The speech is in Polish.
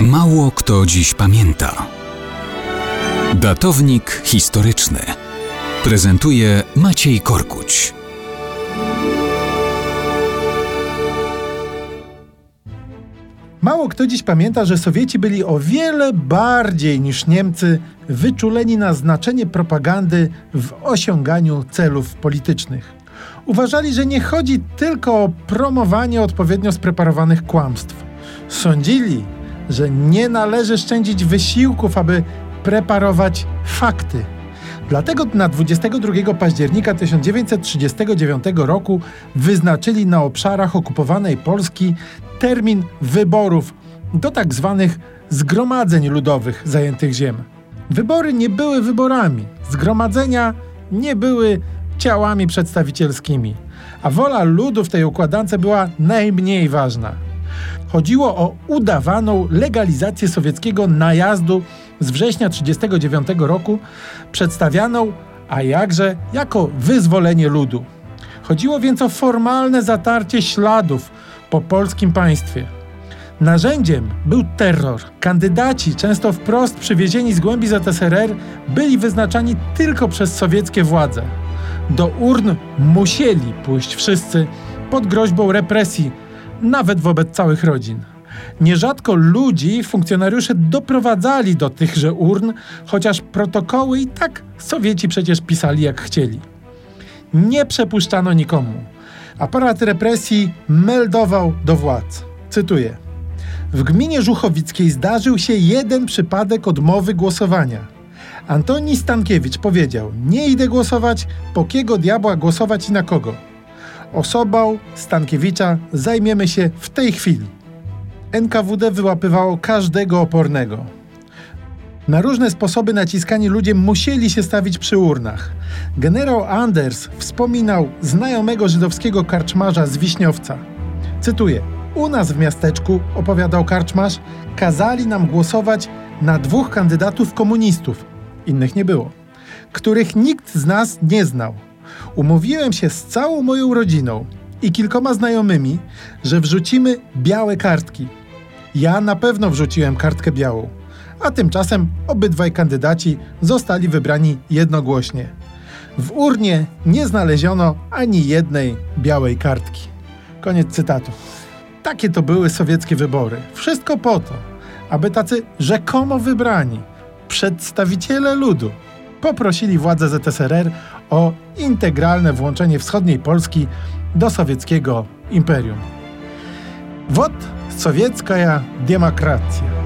Mało kto dziś pamięta. Datownik historyczny prezentuje Maciej Korkuć. Mało kto dziś pamięta, że Sowieci byli o wiele bardziej niż Niemcy wyczuleni na znaczenie propagandy w osiąganiu celów politycznych. Uważali, że nie chodzi tylko o promowanie odpowiednio spreparowanych kłamstw. Sądzili, że nie należy szczędzić wysiłków, aby preparować fakty. Dlatego na 22 października 1939 roku wyznaczyli na obszarach okupowanej Polski termin wyborów do tak zwanych zgromadzeń ludowych zajętych ziem. Wybory nie były wyborami, zgromadzenia nie były ciałami przedstawicielskimi, a wola ludu w tej układance była najmniej ważna. Chodziło o udawaną legalizację sowieckiego najazdu z września 1939 roku, przedstawianą, a jakże, jako wyzwolenie ludu. Chodziło więc o formalne zatarcie śladów po polskim państwie. Narzędziem był terror. Kandydaci, często wprost przywiezieni z głębi ZSRR, byli wyznaczani tylko przez sowieckie władze. Do urn musieli pójść wszyscy pod groźbą represji, nawet wobec całych rodzin. Nierzadko ludzi funkcjonariusze doprowadzali do tychże urn, chociaż protokoły i tak Sowieci przecież pisali jak chcieli. Nie przepuszczano nikomu. Aparat represji meldował do władz. Cytuję. W gminie Żuchowickiej zdarzył się jeden przypadek odmowy głosowania. Antoni Stankiewicz powiedział: Nie idę głosować, po kiego diabła głosować i na kogo. Osobą Stankiewicza zajmiemy się w tej chwili. NKWD wyłapywało każdego opornego. Na różne sposoby naciskani ludzie musieli się stawić przy urnach. Generał Anders wspominał znajomego żydowskiego karczmarza z Wiśniowca. Cytuję: U nas w miasteczku, opowiadał karczmarz, kazali nam głosować na dwóch kandydatów komunistów, innych nie było, których nikt z nas nie znał. Umówiłem się z całą moją rodziną i kilkoma znajomymi, że wrzucimy białe kartki. Ja na pewno wrzuciłem kartkę białą, a tymczasem obydwaj kandydaci zostali wybrani jednogłośnie. W urnie nie znaleziono ani jednej białej kartki. Koniec cytatu. Takie to były sowieckie wybory. Wszystko po to, aby tacy rzekomo wybrani przedstawiciele ludu poprosili władze ZSRR o integralne włączenie wschodniej Polski do sowieckiego imperium. Wot sowiecka demokracja.